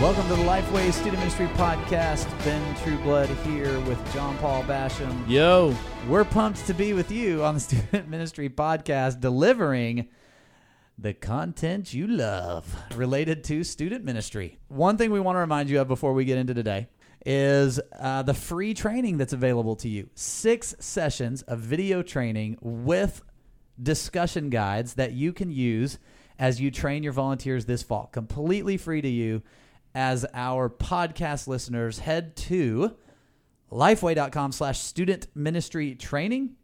Welcome to the Lifeway Student Ministry Podcast. Ben Trueblood here with John Paul Basham. Yo, We're pumped to be with you on the Student Ministry Podcast, delivering the content you love related to student ministry. One thing we want to remind you of before we get into today is uh, the free training that's available to you. Six sessions of video training with discussion guides that you can use as you train your volunteers this fall. Completely free to you as our podcast listeners. Head to lifeway.com slash student ministry training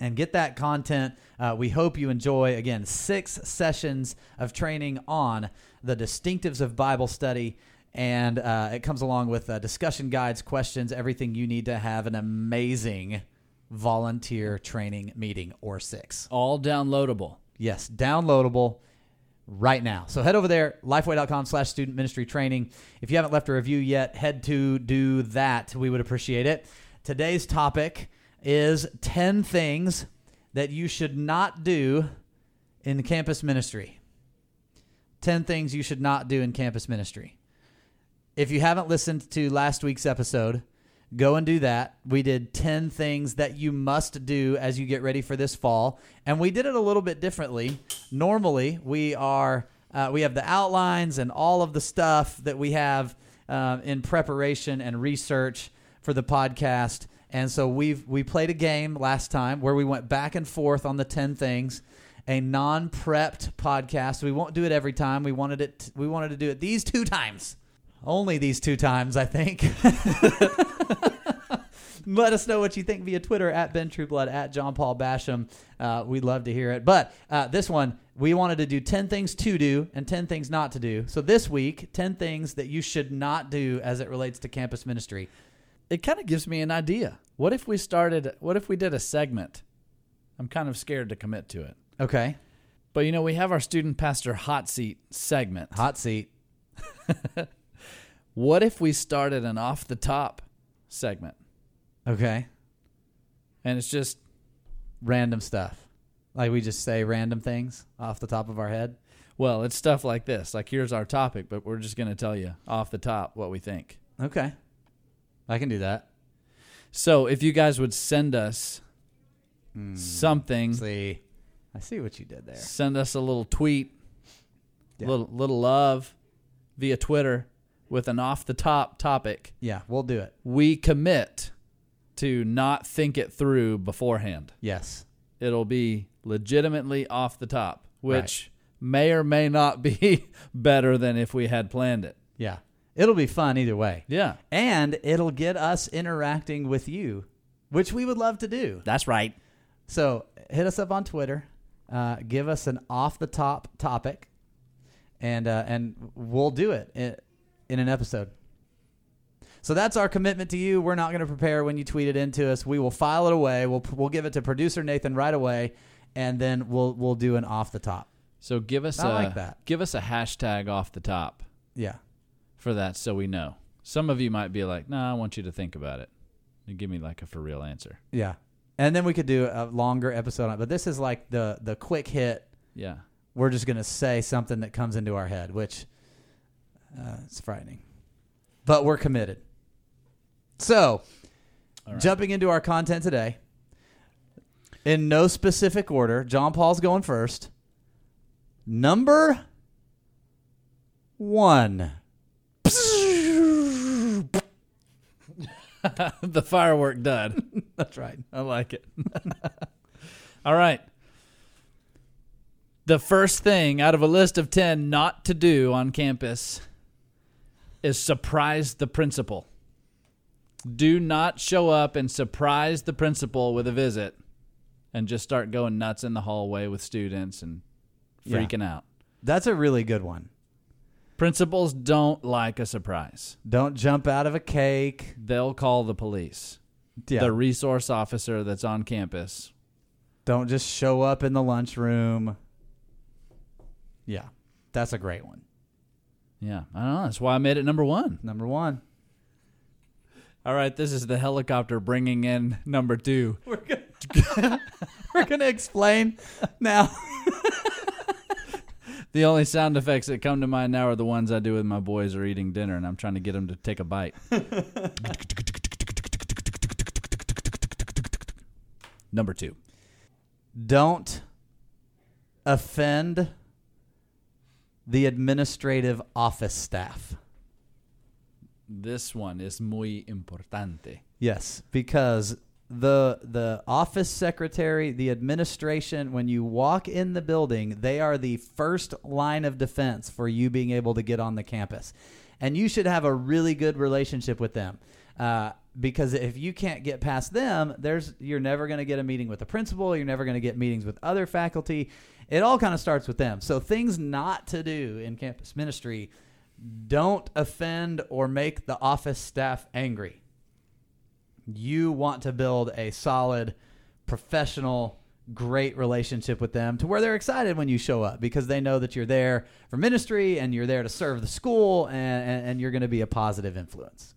and get that content. Uh, we hope you enjoy, again, six sessions of training on the distinctives of Bible study. And uh, it comes along with uh, discussion guides, questions, everything you need to have an amazing volunteer training meeting or six. all downloadable. Yes, downloadable right now. So head over there, lifeway.com slash student ministry training. If you haven't left a review yet, head to do that. We would appreciate it. Today's topic is 10 things that you should not do in campus ministry. 10 things you should not do in campus ministry. If you haven't listened to last week's episode, go and do that. We did 10 things that you must do as you get ready for this fall, and we did it a little bit differently. Normally, we are uh, we have the outlines and all of the stuff that we have uh, in preparation and research for the podcast. And so we've we played a game last time where we went back and forth on the 10 things a non-prepped podcast. We won't do it every time. We wanted it we wanted to do it these two times. Only these two times, I think. Let us know what you think via Twitter at Ben Trueblood, at John Paul Basham. Uh, we'd love to hear it. But uh, this one, we wanted to do 10 things to do and 10 things not to do. So this week, 10 things that you should not do as it relates to campus ministry. It kind of gives me an idea. What if we started, what if we did a segment? I'm kind of scared to commit to it. Okay. But you know, we have our student pastor hot seat segment. Hot seat. What if we started an off the top segment? Okay. And it's just, Random stuff. Like we just say random things off the top of our head. well, it's stuff like this. Like, here's our topic, but we're just going to tell you off the top what we think. Okay. I can do that. So if you guys would send us Hmm. something, See, I see what you did there. send us a little tweet, Yeah. little little love via Twitter with an off the top topic. Yeah, we'll do it. We commit to not think it through beforehand. Yes. It'll be legitimately off the top, which may or may not be better than if we had planned it. Yeah. It'll be fun either way. Yeah, And it'll get us interacting with you, which we would love to do. that's right. So hit us up on Twitter. Uh, give us an off the top topic, and uh, and we'll do it in, in an episode. So that's our commitment to you. We're not going to prepare when you tweet it into us. We will file it away. We'll we'll give it to producer Nathan right away, and then we'll we'll do an off the top. So give us I a like that. give us a hashtag off the top Yeah. for that, so we know. Some of you might be like, "No, nah, I want you to think about it. You give me like a for real answer." Yeah. And then we could do a longer episode on it. But this is like the the quick hit. Yeah. We're just going to say something that comes into our head, which uh, it's frightening. But we're committed. So, right. jumping into our content today, in no specific order, John Paul's going first. Number one. the firework dud. That's right. I like it. All right. The first thing out of a list of 10 not to do on campus is surprise the principal. Do not show up and surprise the principal with a visit and just start going nuts in the hallway with students and Yeah. freaking out. That's a really good one. Principals don't like a surprise. Don't jump out of a cake. They'll call the police. Yeah. The resource officer that's on campus. Don't just show up in the lunchroom. Yeah. That's a great one. Yeah, I don't know. That's why I made it number one. Number one. All right, this is the helicopter bringing in number two. We're gonna, we're gonna explain now. The only sound effects that come to mind now are the ones I do with my boys are eating dinner, and I'm trying to get them to take a bite. Number two. Don't offend the administrative office staff. This one is muy importante. Yes, because the the office secretary, the administration, when you walk in the building, they are the first line of defense for you being able to get on the campus, and you should have a really good relationship with them. Uh, because if you can't get past them, there's you're never going to get a meeting with the principal. You're never going to get meetings with other faculty. It all kind of starts with them. So things not to do in campus ministry: don't offend or make the office staff angry you want to build a solid, professional, great relationship with them to where they're excited when you show up because they know that you're there for ministry and you're there to serve the school and, and, and you're going to be a positive influence.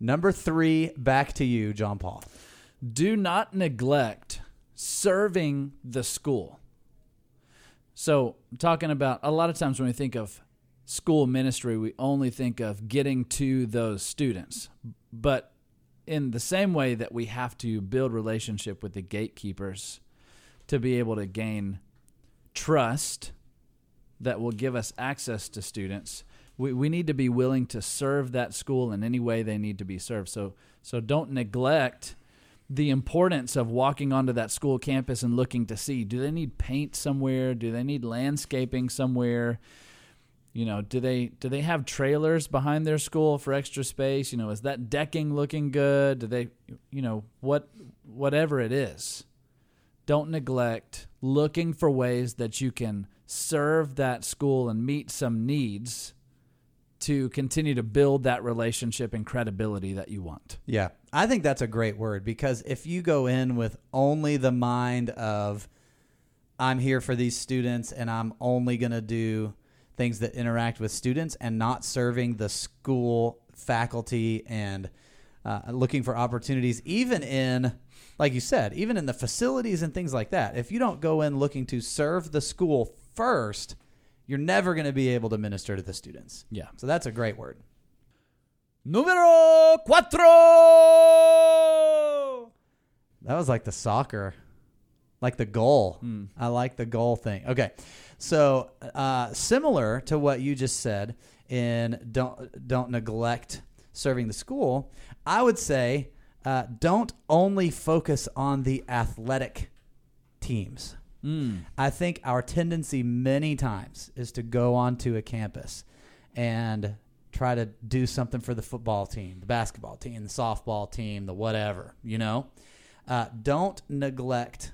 Number three, back to you, John Paul. Do not neglect serving the school. So, talking about a lot of times when we think of school ministry, we only think of getting to those students. But in the same way that we have to build relationship with the gatekeepers to be able to gain trust that will give us access to students, we, we need to be willing to serve that school in any way they need to be served. So so don't neglect the importance of walking onto that school campus and looking to see do they need paint somewhere? Do they need landscaping somewhere? You know do they do they have trailers behind their school for extra space you know is that decking looking good do they you know what whatever it is don't neglect looking for ways that you can serve that school and meet some needs to continue to build that relationship and credibility that you want. Yeah. I think that's a great word because if you go in with only the mind of I'm here for these students and I'm only going to do things that interact with students and not serving the school faculty and uh, looking for opportunities, even in, like you said, even in the facilities and things like that. If you don't go in looking to serve the school first, you're never going to be able to minister to the students. Yeah. So that's a great word. Numero cuatro. That was like the soccer, like the goal. I like the goal thing. Okay. So, uh, similar to what you just said in don't don't neglect serving the school, I would say uh, don't only focus on the athletic teams. I think our tendency many times is to go onto a campus and try to do something for the football team, the basketball team, the softball team, the whatever, you know? Uh, don't neglect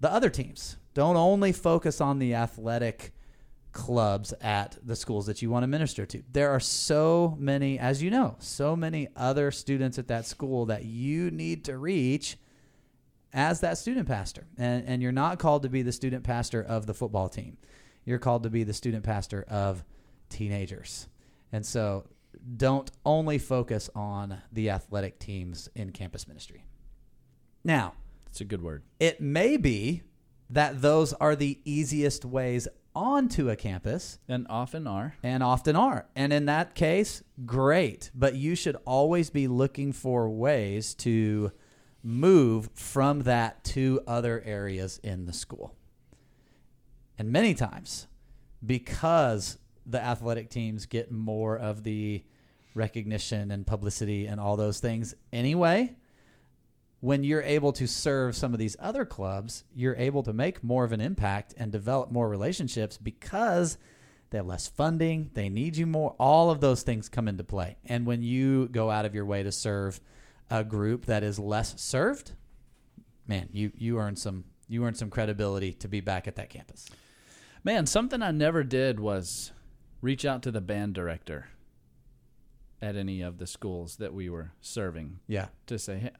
the other teams. Don't only focus on the athletic clubs at the schools that you want to minister to. There are so many, as you know, so many other students at that school that you need to reach as that student pastor. And, and you're not called to be the student pastor of the football team, you're called to be the student pastor of teenagers. And so don't only focus on the athletic teams in campus ministry. Now, It's a good word. it may be that those are the easiest ways onto a campus And often are. and often are. And in that case, great. But you should always be looking for ways to move from that to other areas in the school. And many times, because the athletic teams get more of the recognition and publicity and all those things anyway, when you're able to serve some of these other clubs, you're able to make more of an impact and develop more relationships because they have less funding, they need you more. All of those things come into play. And when you go out of your way to serve a group that is less served, man, you you earn some you earn some credibility to be back at that campus. Man, something I never did was reach out to the band director at any of the schools that we were serving Yeah. to say, hey,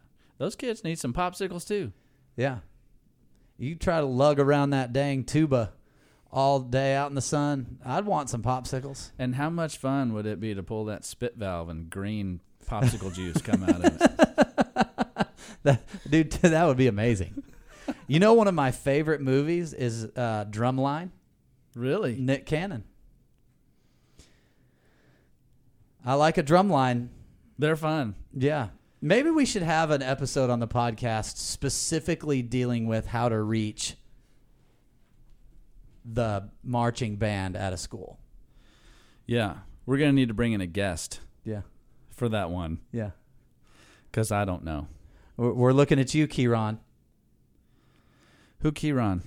those kids need some popsicles too. Yeah. You try to lug around that dang tuba all day out in the sun. I'd want some popsicles. And how much fun would it be to pull that spit valve and green popsicle juice come out of it? That, dude, that would be amazing. you know, one of my favorite movies is uh, Drumline. Really? Nick Cannon. I like a drumline. They're fun. Yeah. Maybe we should have an episode on the podcast specifically dealing with how to reach the marching band at a school. Yeah. We're going to need to bring in a guest Yeah. for that one Yeah. because I don't know. We're, looking at you, Kieran. Who Kieran?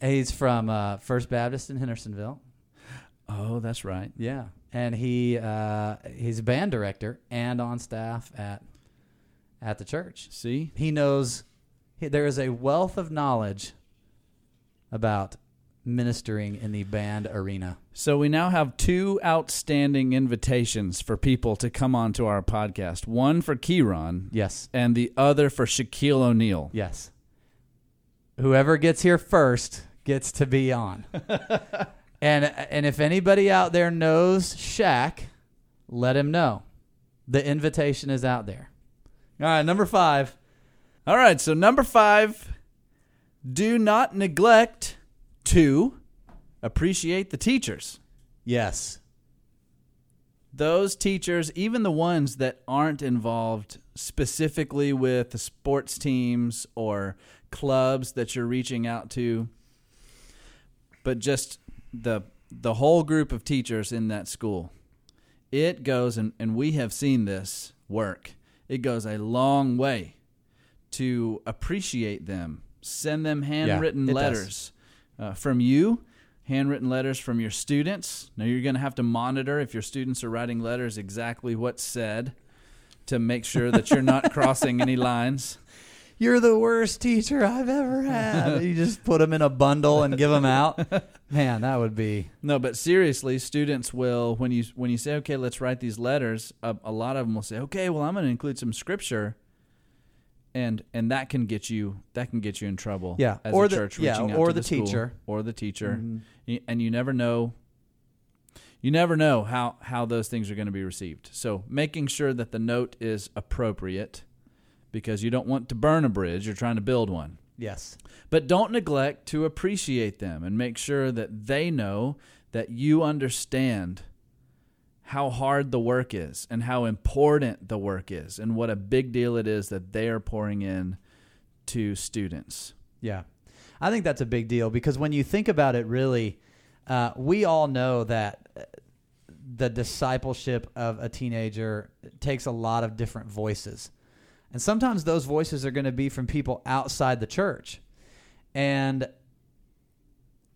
He's from uh, First Baptist in Hendersonville. Oh, that's right. Yeah. And he uh, he's a band director and on staff at at the church. See? He knows he, there is a wealth of knowledge about ministering in the band arena. So we now have two outstanding invitations for people to come on to our podcast. One for Kieran Yes. and the other for Shaquille O'Neal. Yes. Whoever gets here first gets to be on. and and if anybody out there knows Shaq, let him know. The invitation is out there. All right, number 5. All right, so number 5, do not neglect to appreciate the teachers. Yes. those teachers, even the ones that aren't involved specifically with the sports teams or clubs that you're reaching out to, but just the the whole group of teachers in that school, it goes and, and we have seen this work. It goes a long way to appreciate them, send them handwritten it does. letters uh, from you handwritten letters from your students. Now you're going to have to monitor if your students are writing letters exactly what's said to make sure that you're not crossing any lines. You're the worst teacher I've ever had. you just put them in a bundle and give them out. Man, that would be No, but seriously, students will when you when you say okay, let's write these letters, a, a lot of them will say, "Okay, well, I'm going to include some scripture." And and that can get you that can get you in trouble. Yeah, as or a the- church yeah, out or to the school, teacher. or the teacher. Mhm. And you never know you never know how how those things are going to be received so making sure that the note is appropriate because you don't want to burn a bridge you're trying to build one yes. but don't neglect to appreciate them and make sure that they know that you understand how hard the work is and how important the work is and what a big deal it is that they are pouring in to students Yeah. I think that's a big deal because when you think about it, really, uh, we all know that uh, the discipleship of a teenager takes a lot of different voices. And sometimes those voices are going to be from people outside the church. And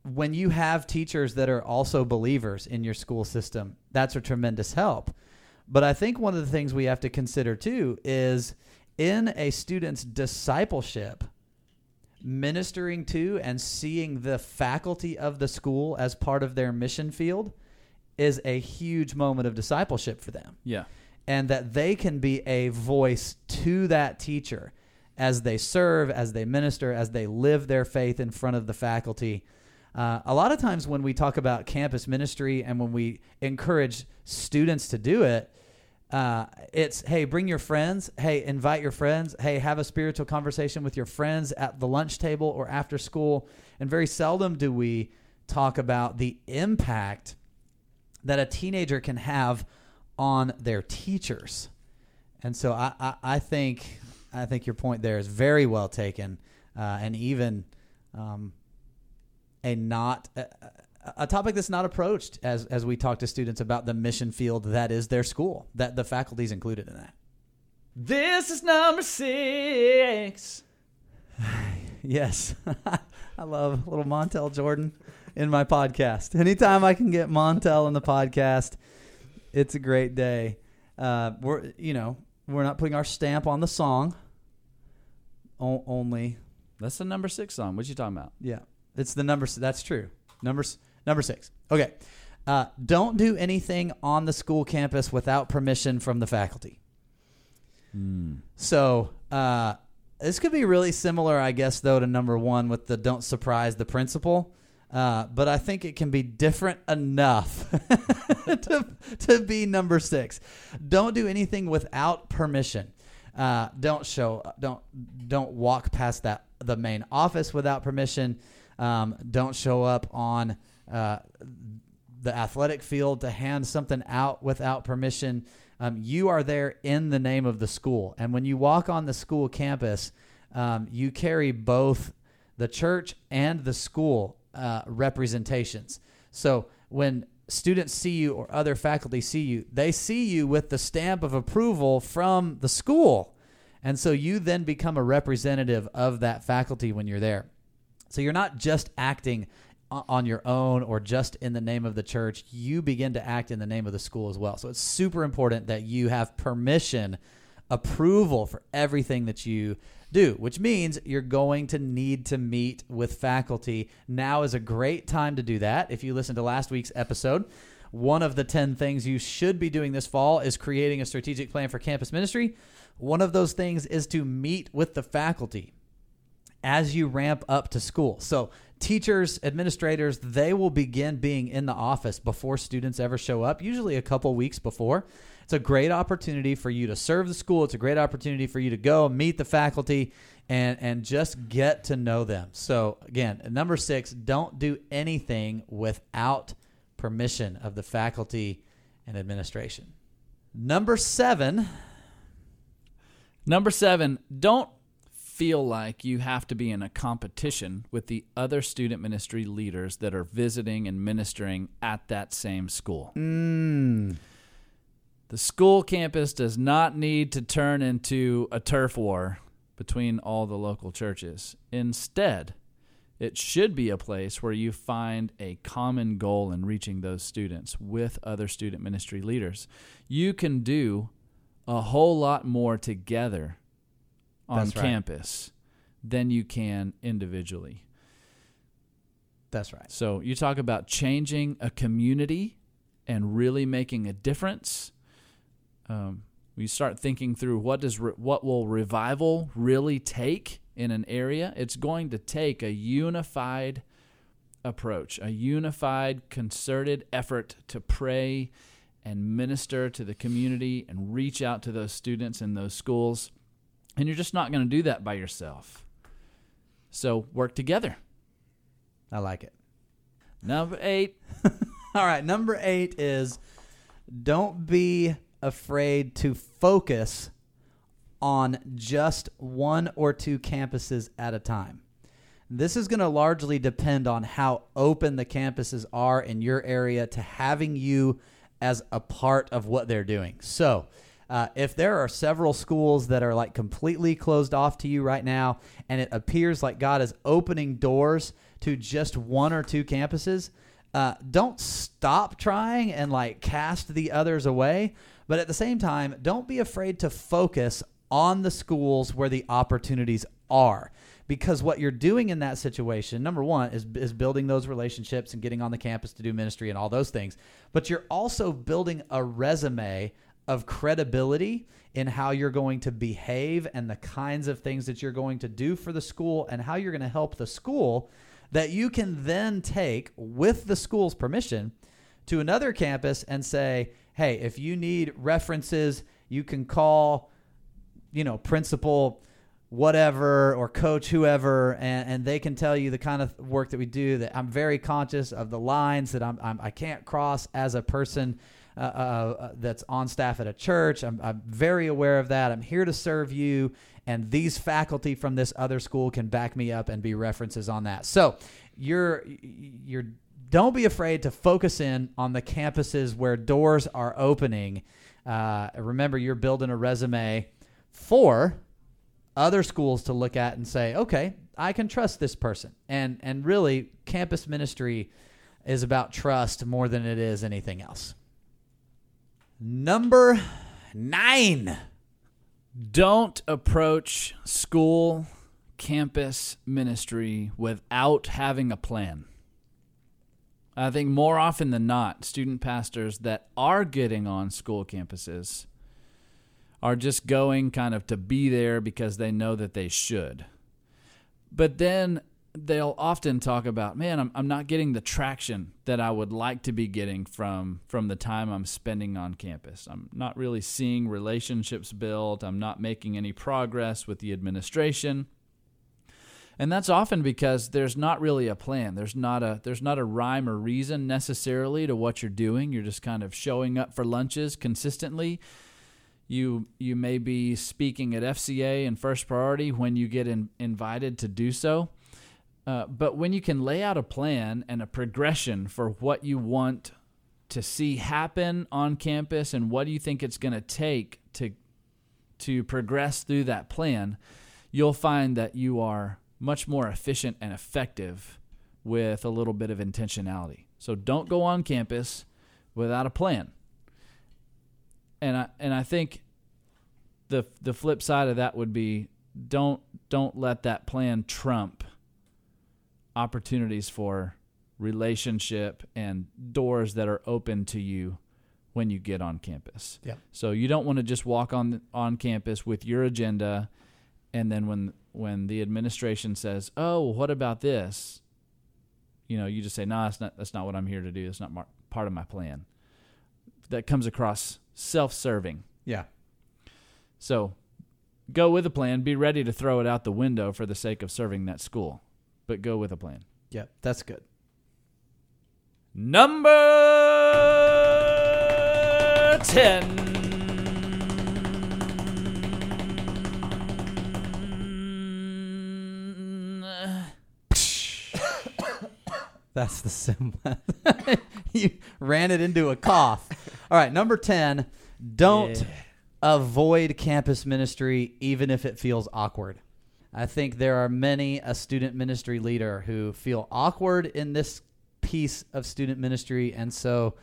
when you have teachers that are also believers in your school system, that's a tremendous help. But I think one of the things we have to consider too is in a student's discipleship, ministering to and seeing the faculty of the school as part of their mission field is a huge moment of discipleship for them. yeah And that they can be a voice to that teacher as they serve, as they minister, as they live their faith in front of the faculty. Uh, a lot of times when we talk about campus ministry and when we encourage students to do it, uh, it's hey, bring your friends. Hey, invite your friends. Hey, have a spiritual conversation with your friends at the lunch table or after school. And very seldom do we talk about the impact that a teenager can have on their teachers. And so I, I, I think I think your point there is very well taken, uh, and even um, a not a, a topic that's not approached as as we talk to students about the mission field that is their school. That the faculty is included in that. this is number six Yes, I love little Montel Jordan in my podcast. Anytime I can get Montel in the podcast, it's a great day. Uh, we're you know we're not putting our stamp on the song. O- only that's the number six song what you talking about yeah, it's the number. That's true. Numbers number six. Okay, uh, don't do anything on the school campus without permission from the faculty. So uh, this could be really similar, I guess, though, to number one with the don't surprise the principal. Uh, but I think it can be different enough to, to be number six. Don't do anything without permission. Uh, don't show. Don't don't walk past that the main office without permission. Um, don't show up on uh, the athletic field to hand something out without permission. Um, you are there in the name of the school. And when you walk on the school campus, um, you carry both the church and the school uh, representations. So when students see you or other faculty see you, they see you with the stamp of approval from the school. And so you then become a representative of that faculty when you're there. So you're not just acting on your own or just in the name of the church, you begin to act in the name of the school as well. So it's super important that you have permission, approval for everything that you do, which means you're going to need to meet with faculty. Now is a great time to do that. If you listen to last week's episode, one of the 10 things you should be doing this fall is creating a strategic plan for campus ministry. One of those things is to meet with the faculty as you ramp up to school. So teachers, administrators, they will begin being in the office before students ever show up, usually a couple weeks before. It's a great opportunity for you to serve the school. It's a great opportunity for you to go meet the faculty and and just get to know them. So again, number 6, don't do anything without permission of the faculty and administration. Number 7, Number 7, don't feel like you have to be in a competition with the other student ministry leaders that are visiting and ministering at that same school. mm, The school campus does not need to turn into a turf war between all the local churches. Instead, it should be a place where you find a common goal in reaching those students with other student ministry leaders. You can do a whole lot more together on That's right. campus than you can individually. that's right. So you talk about changing a community and really making a difference. Um, we start thinking through what does re- what will revival really take in an area? It's going to take a unified approach, a unified, concerted effort to pray and minister to the community and reach out to those students in those schools. And you're just not going to do that by yourself. So work together. I like it. Number eight. All right, number eight is don't be afraid to focus on just one or two campuses at a time. This is going to largely depend on how open the campuses are in your area to having you as a part of what they're doing. So, uh, if there are several schools that are like completely closed off to you right now, and it appears like God is opening doors to just one or two campuses, uh, don't stop trying and like cast the others away. But at the same time, don't be afraid to focus on the schools where the opportunities are. Because what you're doing in that situation, number one, is, is building those relationships and getting on the campus to do ministry and all those things. But you're also building a resume of credibility in how you're going to behave and the kinds of things that you're going to do for the school and how you're going to help the school that you can then take with the school's permission to another campus and say, hey, if you need references, you can call, you know, principal whatever or coach whoever and, and they can tell you the kind of work that we do that i'm very conscious of the lines that i'm, I'm i can't cross as a person uh, uh, uh, that's on staff at a church. I'm, I'm very aware of that. I'm here to serve you and these faculty from this other school can back me up and be references on that. So you're you're don't be afraid to focus in on the campuses where doors are opening uh, remember you're building a resume for other schools to look at and say, okay, I can trust this person. And and really, campus ministry is about trust more than it is anything else. Number nine. Don't approach school campus ministry without having a plan. I think more often than not, student pastors that are getting on school campuses are just going kind of to be there because they know that they should. But then they'll often talk about, man, I'm, I'm not getting the traction that I would like to be getting from from the time I'm spending on campus. I'm not really seeing relationships build. I'm not making any progress with the administration. And that's often because there's not really a plan. There's not a there's not a rhyme or reason necessarily to what you're doing. You're just kind of showing up for lunches consistently. You you may be speaking at FCA and First Priority when you get in, invited to do so. Uh, but when you can lay out a plan and a progression for what you want to see happen on campus and what do you think it's going to take to to progress through that plan, you'll find that you are much more efficient and effective with a little bit of intentionality. So don't go on campus without a plan. And I and I think the the flip side of that would be don't don't let that plan trump opportunities for relationship and doors that are open to you when you get on campus. Yeah. So you don't want to just walk on on campus with your agenda and then when when the administration says, "Oh, what about this?" you know, you just say, "No, that's not that's not what I'm here to do. It's not mar- part of my plan." That comes across self-serving. Yeah. So, go with a plan, be ready to throw it out the window for the sake of serving that school, but go with a plan. Yep. That's good. Number 10. That's the symbol. you ran it into a cough. All right, number 10, don't Yeah. avoid campus ministry even if it feels awkward. I think there are many a student ministry leader who feel awkward in this piece of student ministry and so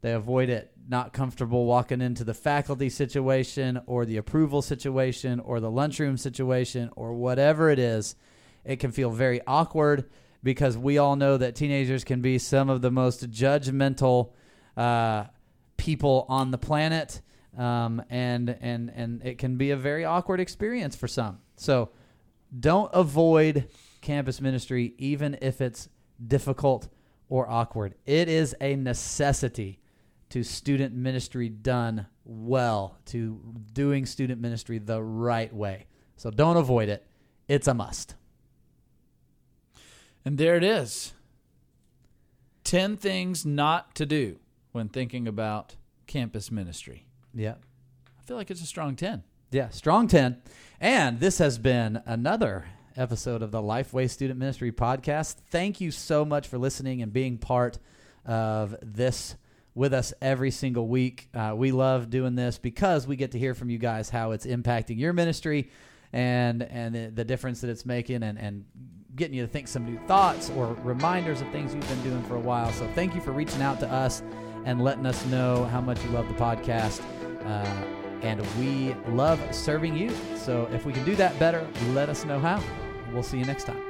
they avoid it not comfortable walking into the faculty situation or the approval situation or the lunchroom situation or whatever it is it can feel very awkward because we all know that teenagers can be some of the most judgmental uh, people on the planet, um, and and and it can be a very awkward experience for some. So, don't avoid campus ministry, even if it's difficult or awkward. It is a necessity to student ministry done well, to doing student ministry the right way. So don't avoid it. It's a must. And there it is 10 things not to do when thinking about campus ministry. Yeah. I feel like it's a strong 10. Yeah, strong 10. And this has been another episode of the Lifeway Student Ministry podcast. Thank you so much for listening and being part of this with us every single week. Uh, we love doing this because we get to hear from you guys how it's impacting your ministry and and the, the difference that it's making and, and getting you to think some new thoughts or reminders of things you've been doing for a while. So thank you for reaching out to us and letting us know how much you love the podcast. Uh, and we love serving you. So if we can do that better, let us know how. We'll see you next time.